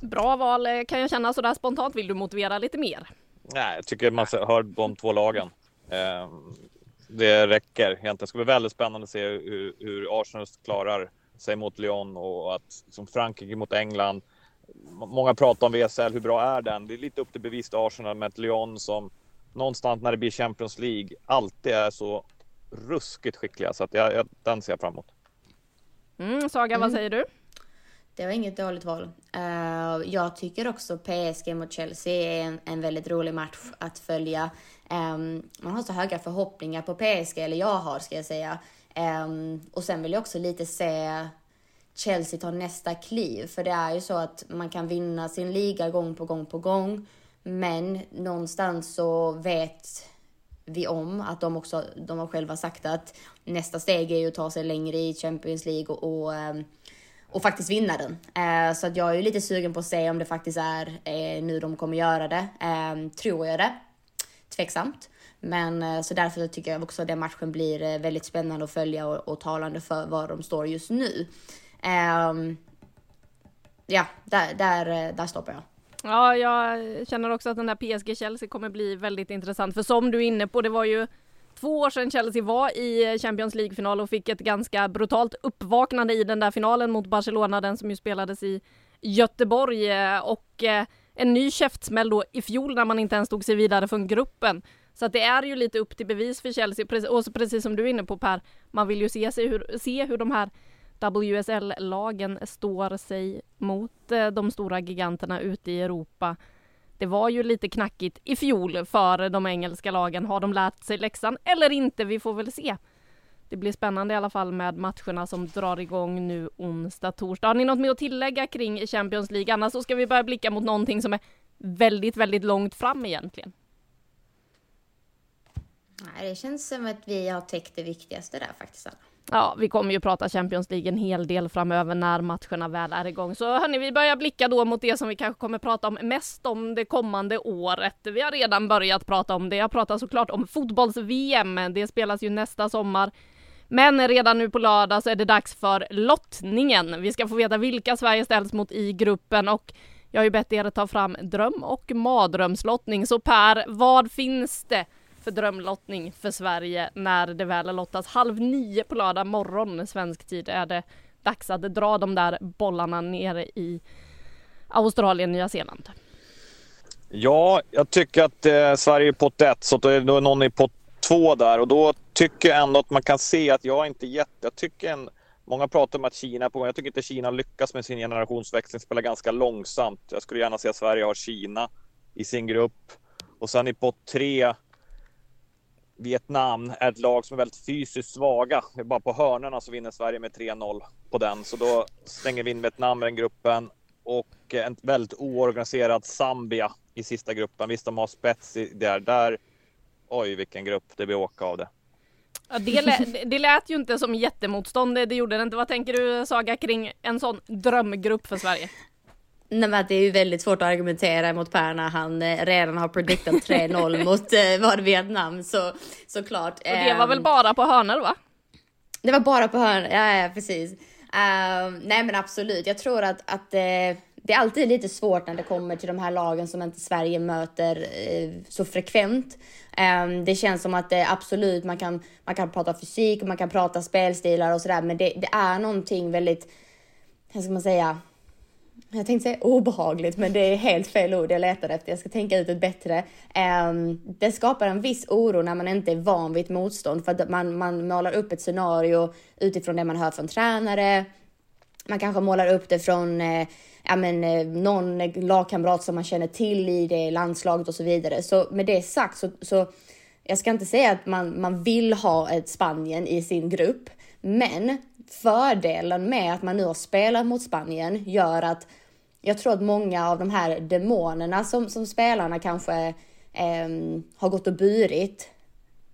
Bra val eh, kan jag känna sådär spontant. Vill du motivera lite mer? Nej, jag tycker man hör de två lagen. Ehm, det räcker egentligen. Det ska bli väldigt spännande att se hur, hur Arsenal klarar sig mot Lyon och att som Frankrike mot England. Många pratar om VSL, hur bra är den? Det är lite upp till bevis till Arsenal med ett Lyon som någonstans när det blir Champions League alltid är så ruskigt skickliga så att jag, jag, den ser jag fram emot. Mm, Saga, vad mm. säger du? Det var inget dåligt val. Uh, jag tycker också PSG mot Chelsea är en, en väldigt rolig match att följa. Um, man har så höga förhoppningar på PSG, eller jag har ska jag säga. Um, och sen vill jag också lite se Chelsea ta nästa kliv. För det är ju så att man kan vinna sin liga gång på gång på gång. Men någonstans så vet vi om att de också, de har själva sagt att nästa steg är ju att ta sig längre i Champions League och, och, ehm, och faktiskt vinna den. Eh, så att jag är ju lite sugen på att se om det faktiskt är eh, nu de kommer göra det. Ehm, tror jag det? Tveksamt. Men eh, så därför tycker jag också att den matchen blir väldigt spännande att följa och, och talande för var de står just nu. Ehm, ja, där, där, där stoppar jag. Ja, jag känner också att den där PSG-Chelsea kommer bli väldigt intressant. För som du är inne på, det var ju två år sedan Chelsea var i Champions League-final och fick ett ganska brutalt uppvaknande i den där finalen mot Barcelona, den som ju spelades i Göteborg. Och eh, en ny käftsmäll då i fjol när man inte ens tog sig vidare från gruppen. Så att det är ju lite upp till bevis för Chelsea. Och precis som du är inne på Per, man vill ju se, sig hur, se hur de här WSL-lagen står sig mot eh, de stora giganterna ute i Europa. Det var ju lite knackigt i fjol för de engelska lagen. Har de lärt sig läxan eller inte? Vi får väl se. Det blir spännande i alla fall med matcherna som drar igång nu onsdag, torsdag. Har ni något mer att tillägga kring Champions League? Annars så ska vi börja blicka mot någonting som är väldigt, väldigt långt fram egentligen. Nej, det känns som att vi har täckt det viktigaste där faktiskt. Ja, vi kommer ju prata Champions League en hel del framöver när matcherna väl är igång. Så hörni, vi börjar blicka då mot det som vi kanske kommer prata om mest om det kommande året. Vi har redan börjat prata om det. Jag pratar såklart om fotbolls-VM. Det spelas ju nästa sommar. Men redan nu på lördag så är det dags för lottningen. Vi ska få veta vilka Sverige ställs mot i gruppen och jag har ju bett er ta fram dröm och mardrömslottning. Så Per, vad finns det för drömlottning för Sverige när det väl lottas halv nio på lördag morgon svensk tid är det dags att dra de där bollarna nere i Australien, Nya Zeeland. Ja, jag tycker att eh, Sverige är pott ett, så då är det någon i pott två där och då tycker jag ändå att man kan se att jag inte gett... Jag tycker en, Många pratar om att Kina är på gång. Jag tycker inte Kina lyckas med sin generationsväxling, spelar ganska långsamt. Jag skulle gärna se att Sverige har Kina i sin grupp. Och sen i pott tre Vietnam är ett lag som är väldigt fysiskt svaga. Det är bara på hörnorna så vinner Sverige med 3-0 på den. Så då stänger vi in Vietnam i den gruppen. Och en väldigt oorganiserad Zambia i sista gruppen. Visst, de har spets i där. där. Oj, vilken grupp det blir åka av det. Ja, det, lät, det lät ju inte som jättemotstånd, det gjorde det inte. Vad tänker du Saga kring en sån drömgrupp för Sverige? Nej, men det är ju väldigt svårt att argumentera mot Per när han eh, redan har prediktat 3-0 mot eh, var Vietnam så såklart. Och det var väl ehm, bara på hörnor va? Det var bara på hörnor, ja, ja precis. Uh, nej men absolut, jag tror att, att uh, det är alltid lite svårt när det kommer till de här lagen som inte Sverige möter så frekvent. Um, det känns som att det absolut, man kan, man kan prata fysik och man kan prata spelstilar och sådär, men det, det är någonting väldigt, hur ska man säga, jag tänkte säga obehagligt, men det är helt fel ord jag letar efter. Jag ska tänka ut ett bättre. Um, det skapar en viss oro när man inte är van vid ett motstånd för att man, man målar upp ett scenario utifrån det man hör från tränare. Man kanske målar upp det från eh, ja, men, eh, någon lagkamrat som man känner till i det landslaget och så vidare. Så med det sagt så, så jag ska inte säga att man, man vill ha ett Spanien i sin grupp, men fördelen med att man nu har spelat mot Spanien gör att jag tror att många av de här demonerna som, som spelarna kanske eh, har gått och burit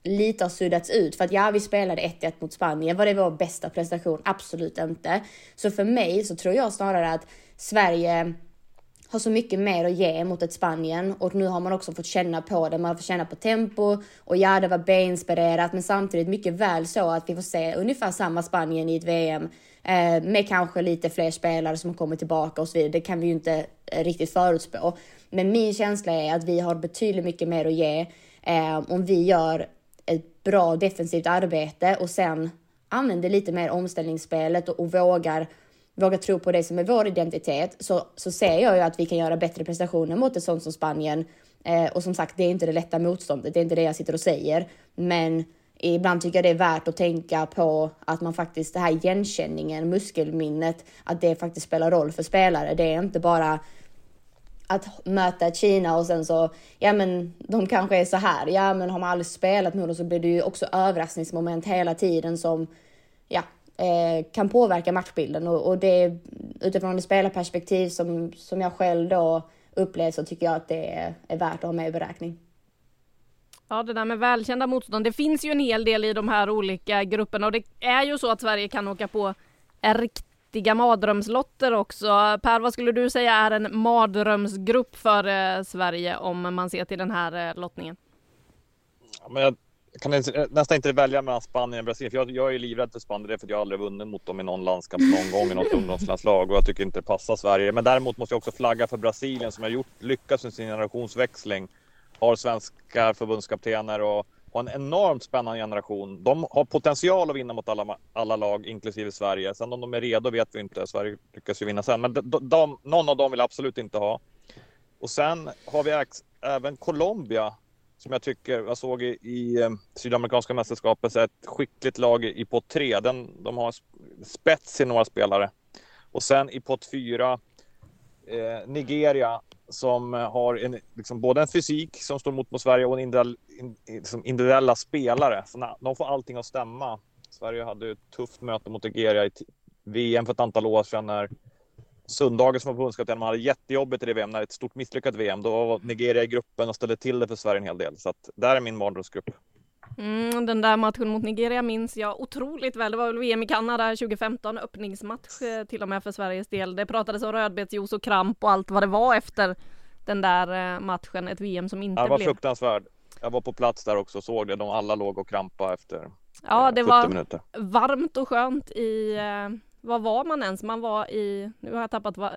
lite har suddats ut. För att ja, vi spelade 1-1 mot Spanien. Var det vår bästa prestation? Absolut inte. Så för mig så tror jag snarare att Sverige har så mycket mer att ge mot ett Spanien och nu har man också fått känna på det. Man har fått känna på tempo och ja, det var B-inspirerat, men samtidigt mycket väl så att vi får se ungefär samma Spanien i ett VM eh, med kanske lite fler spelare som kommer tillbaka och så vidare. Det kan vi ju inte eh, riktigt förutspå. Men min känsla är att vi har betydligt mycket mer att ge eh, om vi gör ett bra defensivt arbete och sen använder lite mer omställningsspelet och, och vågar våga tro på det som är vår identitet så, så ser jag ju att vi kan göra bättre prestationer mot ett sånt som Spanien. Eh, och som sagt, det är inte det lätta motståndet, det är inte det jag sitter och säger. Men ibland tycker jag det är värt att tänka på att man faktiskt, det här igenkänningen, muskelminnet, att det faktiskt spelar roll för spelare. Det är inte bara att möta Kina och sen så, ja men de kanske är så här, ja men har man aldrig spelat med dem så blir det ju också överraskningsmoment hela tiden som, ja, eh, kan påverka matchbilden och, och det utifrån ett spelarperspektiv som, som jag själv då upplevt så tycker jag att det är, är värt att ha med i beräkning. Ja, det där med välkända motstånd. Det finns ju en hel del i de här olika grupperna och det är ju så att Sverige kan åka på riktiga mardrömslotter också. Per, vad skulle du säga är en mardrömsgrupp för eh, Sverige om man ser till den här eh, lottningen? Ja, men jag jag kan nästan inte välja mellan Spanien och Brasilien. För jag, jag är livrädd för Spanien. Det är för att jag aldrig vunnit mot dem i någon landskamp någon gång i något ungdomslandslag. Och jag tycker inte det passar Sverige. Men däremot måste jag också flagga för Brasilien som har gjort, lyckats med sin generationsväxling. Har svenska förbundskaptener och har en enormt spännande generation. De har potential att vinna mot alla, alla lag, inklusive Sverige. Sen om de är redo vet vi inte. Sverige lyckas ju vinna sen. Men de, de, någon av dem vill absolut inte ha. Och sen har vi även Colombia som jag tycker jag såg i, i eh, Sydamerikanska mästerskapet, ett skickligt lag i pott 3. Den, de har spets i några spelare. Och sen i pott 4, eh, Nigeria som har en, liksom både en fysik som står mot mot Sverige och en individuell, in, liksom individuella spelare. Så na, de får allting att stämma. Sverige hade ett tufft möte mot Nigeria i VM för ett antal år sedan när Sundhagen som var förbundskapten, man hade jättejobbigt i det VM, när ett stort misslyckat VM. Då var Nigeria i gruppen och ställde till det för Sverige en hel del. Så att där är min mardrömsgrupp. Mm, den där matchen mot Nigeria minns jag otroligt väl. Det var väl VM i Kanada 2015, öppningsmatch eh, till och med för Sveriges del. Det pratades om rödbetsjuice och kramp och allt vad det var efter den där eh, matchen. Ett VM som inte Ja, det var blev... fruktansvärd. Jag var på plats där också och såg det. De alla låg och krampa efter Ja, eh, det 70 var minuter. varmt och skönt i... Vad var man ens? Man var i... Nu har jag tappat vad...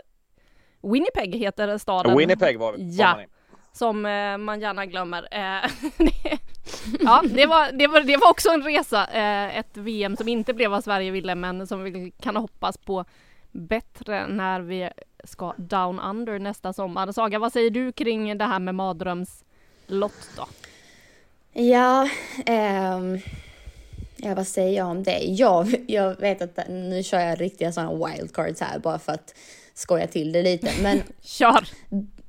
Winnipeg heter staden. Winnipeg var, var Ja. man i. som man gärna glömmer. Det- ja, det var, det, var, det var också en resa. Eh, ett VM som inte blev vad Sverige ville men som vi kan hoppas på bättre när vi ska down under nästa sommar. Saga, vad säger du kring det här med mardrömslott då? Ja, ehm, ja, vad säger jag om det? Jag, jag vet att nu kör jag riktiga sådana wildcards här bara för att skoja till det lite. Men Kör!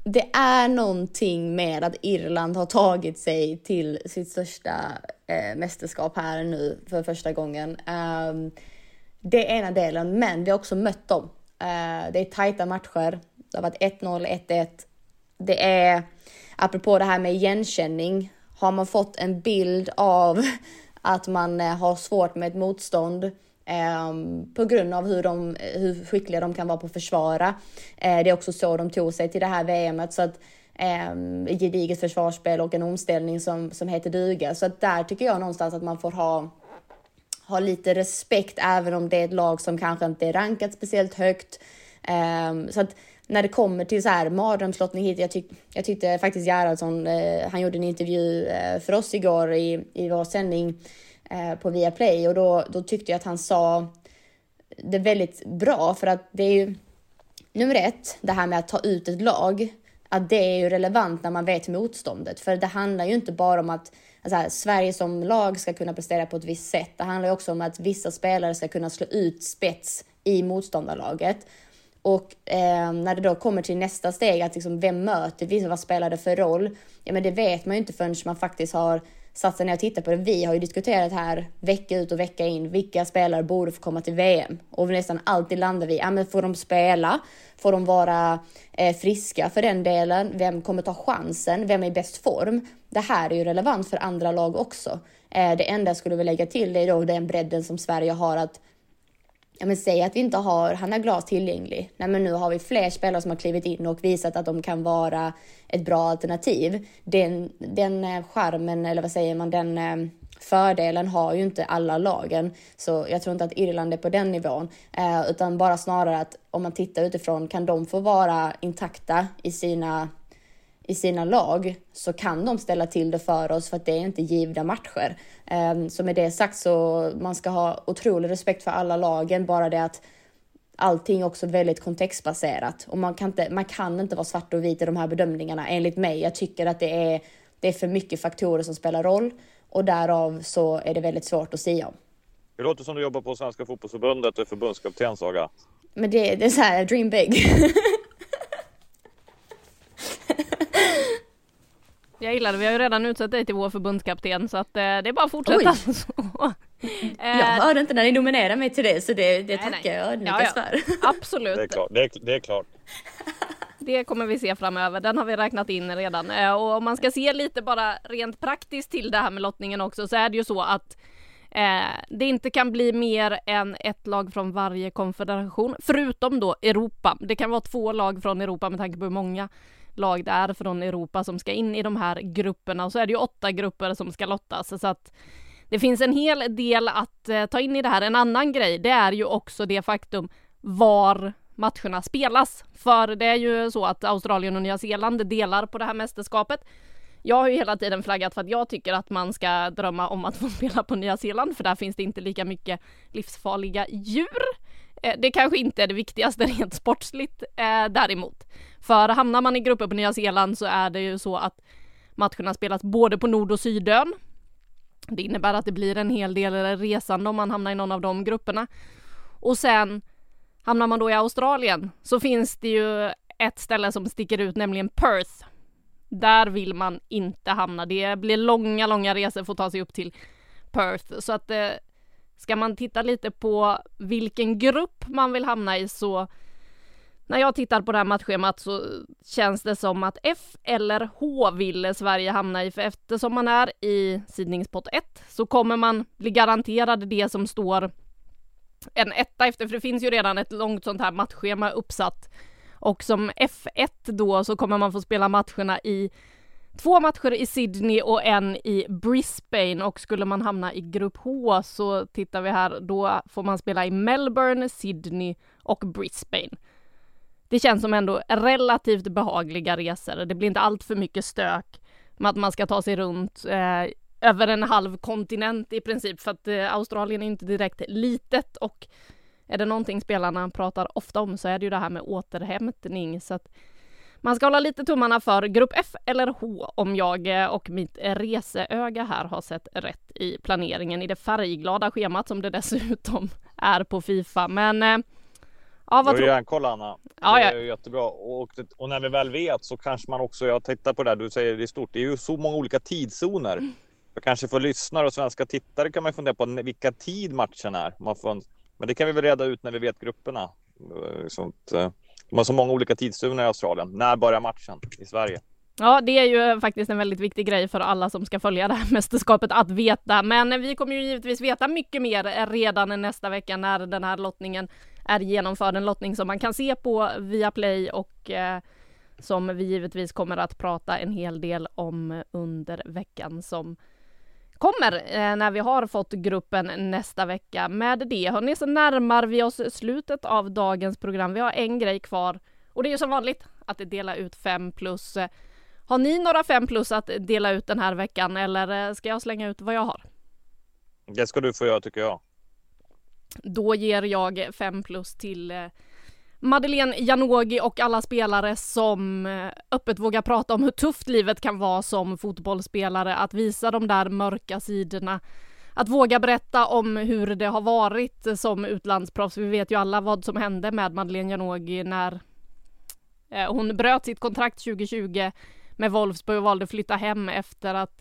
Det är någonting med att Irland har tagit sig till sitt största eh, mästerskap här nu för första gången. Um, det är ena delen, men vi har också mött dem. Uh, det är tajta matcher. Det har varit 1-0, 1-1. Det är, apropå det här med igenkänning, har man fått en bild av att man eh, har svårt med ett motstånd Ehm, på grund av hur, de, hur skickliga de kan vara på att försvara. Eh, det är också så de tog sig till det här VMet. Så att, ehm, gediget försvarsspel och en omställning som, som heter duga. Så att där tycker jag någonstans att man får ha ha lite respekt även om det är ett lag som kanske inte är rankat speciellt högt. Ehm, så att när det kommer till så här mardrömslottning hit, jag, tyck, jag tyckte faktiskt Gerhardsson, eh, han gjorde en intervju eh, för oss igår i, i vår sändning eh, på Viaplay och då, då tyckte jag att han sa det väldigt bra för att det är ju nummer ett, det här med att ta ut ett lag, att det är ju relevant när man vet motståndet. För det handlar ju inte bara om att alltså här, Sverige som lag ska kunna prestera på ett visst sätt. Det handlar ju också om att vissa spelare ska kunna slå ut spets i motståndarlaget. Och eh, när det då kommer till nästa steg, att liksom, vem möter vi? Vad spelar det för roll? Ja, men det vet man ju inte förrän man faktiskt har satsen när jag tittar på det. Vi har ju diskuterat här vecka ut och vecka in. Vilka spelare borde få komma till VM? Och nästan alltid landar vi, ja men får de spela? Får de vara eh, friska för den delen? Vem kommer ta chansen? Vem är i bäst form? Det här är ju relevant för andra lag också. Eh, det enda jag skulle vilja lägga till det är då den bredden som Sverige har att ja men säg att vi inte har Hanna Glas tillgänglig. Nej men nu har vi fler spelare som har klivit in och visat att de kan vara ett bra alternativ. Den, den eh, charmen, eller vad säger man, den eh, fördelen har ju inte alla lagen. Så jag tror inte att Irland är på den nivån. Eh, utan bara snarare att om man tittar utifrån, kan de få vara intakta i sina i sina lag så kan de ställa till det för oss för att det är inte givna matcher. Ehm, Så med det sagt så man ska ha otrolig respekt för alla lagen, bara det att allting är också väldigt kontextbaserat och man kan inte, man kan inte vara svart och vit i de här bedömningarna enligt mig. Jag tycker att det är, det är för mycket faktorer som spelar roll och därav så är det väldigt svårt att säga om. Det låter som du jobbar på Svenska fotbollsförbundet och är förbundskapten Saga. Men det, det är så här, dream big. Jag gillar det. Vi har ju redan utsett dig till vår förbundskapten så att eh, det är bara att fortsätta Oj. så. Jag Eh, hörde inte när ni nominerade mig till det så det, det nej, tackar jag Ja, ödmjukast ja. för. Absolut. Det är klart. Det är, det är klart. Det kommer vi se framöver. Den har vi räknat in redan. Eh, Och om man ska se lite bara rent praktiskt till det här med lottningen också så är det ju så att eh, det inte kan bli mer än ett lag från varje konfederation, förutom då Europa. Det kan vara två lag från Europa med tanke på hur många lag det är från Europa som ska in i de här grupperna och så är det ju åtta grupper som ska lottas så att det finns en hel del att eh, ta in i det här. En annan grej, det är ju också det faktum var matcherna spelas. För det är ju så att Australien och Nya Zeeland delar på det här mästerskapet. Jag har ju hela tiden flaggat för att jag tycker att man ska drömma om att få spela på Nya Zeeland för där finns det inte lika mycket livsfarliga djur. Eh, det kanske inte är det viktigaste rent sportsligt eh, däremot. För hamnar man i grupper på Nya Zeeland så är det ju så att matcherna spelas både på Nord och Sydön. Det innebär att det blir en hel del resande om man hamnar i någon av de grupperna. Och sen hamnar man då i Australien så finns det ju ett ställe som sticker ut, nämligen Perth. Där vill man inte hamna. Det blir långa, långa resor för att ta sig upp till Perth. Så att eh, ska man titta lite på vilken grupp man vill hamna i så när jag tittar på det här matchschemat så känns det som att F eller H vill Sverige hamna i, för eftersom man är i sidningspott 1 så kommer man bli garanterad det som står en etta efter, för det finns ju redan ett långt sånt här matchschema uppsatt. Och som F1 då så kommer man få spela matcherna i två matcher i Sydney och en i Brisbane och skulle man hamna i grupp H så tittar vi här, då får man spela i Melbourne, Sydney och Brisbane. Det känns som ändå relativt behagliga resor. Det blir inte allt för mycket stök med att man ska ta sig runt eh, över en halv kontinent i princip för att eh, Australien är inte direkt litet och är det någonting spelarna pratar ofta om så är det ju det här med återhämtning så att man ska hålla lite tummarna för grupp F eller H om jag eh, och mitt reseöga här har sett rätt i planeringen i det färgglada schemat som det dessutom är på Fifa. Men eh, Ja, vad tror du? kolla Anna. Ja, ja. Det är jättebra. Och, och, när vi väl vet så kanske man också, jag tittar på det här, du säger det är stort, det är ju så många olika tidszoner. Mm. För kanske för lyssnare och svenska tittare kan man fundera på vilka tid matchen är. Man får, men det kan vi väl reda ut när vi vet grupperna. Sånt, eh, de har så många olika tidszoner i Australien. När börjar matchen i Sverige? Ja, det är ju faktiskt en väldigt viktig grej för alla som ska följa det här mästerskapet att veta. Men vi kommer ju givetvis veta mycket mer redan nästa vecka när den här lottningen är genomförd. En lottning som man kan se på Viaplay och eh, som vi givetvis kommer att prata en hel del om under veckan som kommer eh, när vi har fått gruppen nästa vecka. Med det hörni så närmar vi oss slutet av dagens program. Vi har en grej kvar och det är ju som vanligt att dela ut fem plus. Har ni några fem plus att dela ut den här veckan eller eh, ska jag slänga ut vad jag har? Det ska du få göra tycker jag. Då ger jag fem plus till eh, Madeleine Janogy och alla spelare som eh, öppet vågar prata om hur tufft livet kan vara som fotbollsspelare, att visa de där mörka sidorna, att våga berätta om hur det har varit som utlandsproffs. Vi vet ju alla vad som hände med Madeleine Janogy när eh, hon bröt sitt kontrakt 2020 med Wolfsburg och valde att flytta hem efter att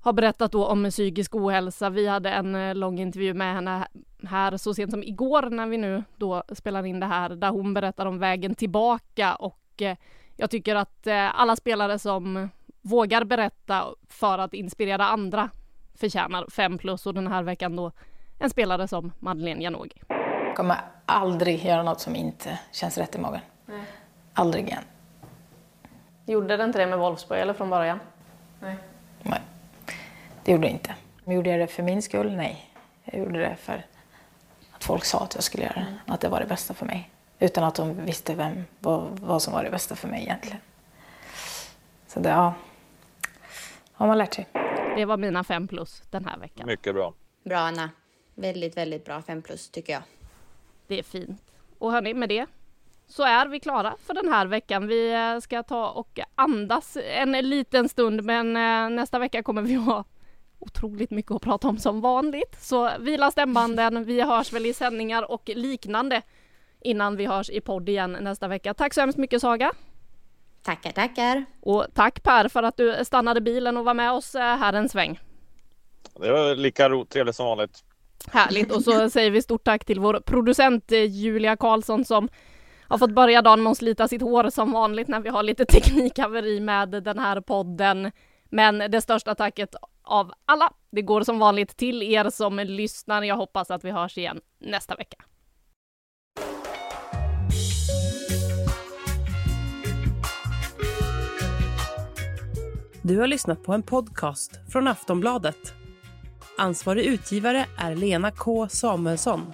ha berättat då om psykisk ohälsa. Vi hade en eh, lång intervju med henne här så sent som igår när vi nu då spelar in det här där hon berättar om vägen tillbaka och eh, jag tycker att eh, alla spelare som vågar berätta för att inspirera andra förtjänar 5 plus och den här veckan då en spelare som Madeleine Janogy. Jag kommer aldrig göra något som inte känns rätt i magen. Nej. Aldrig igen. Gjorde det inte det med Wolfsburg eller från början? Nej. Nej. Det gjorde det inte. Gjorde jag det för min skull? Nej. Jag gjorde det för att folk sa att jag skulle göra det. Mm. Att det var det bästa för mig. Utan att de visste vem, vad, vad som var det bästa för mig egentligen. Så det, ja. har man lärt sig. Det var mina fem plus den här veckan. Mycket bra. Bra Anna. Väldigt, väldigt bra fem plus tycker jag. Det är fint. Och hörni, med det så är vi klara för den här veckan. Vi eh, ska ta och andas en liten stund men eh, nästa vecka kommer vi ha otroligt mycket att prata om som vanligt. Så vila stämbanden, vi hörs väl i sändningar och liknande innan vi hörs i podd igen nästa vecka. Tack så hemskt mycket Saga! Tackar, tackar! Och tack Per för att du stannade bilen och var med oss eh, här en sväng. Det var lika trevligt som vanligt. Härligt! Och så säger vi stort tack till vår producent eh, Julia Karlsson som har fått börja dagen med att slita sitt hår som vanligt när vi har lite teknikhaveri med den här podden. Men det största tacket av alla, det går som vanligt till er som lyssnar. Jag hoppas att vi hörs igen nästa vecka. Du har lyssnat på en podcast från Aftonbladet. Ansvarig utgivare är Lena K Samuelsson.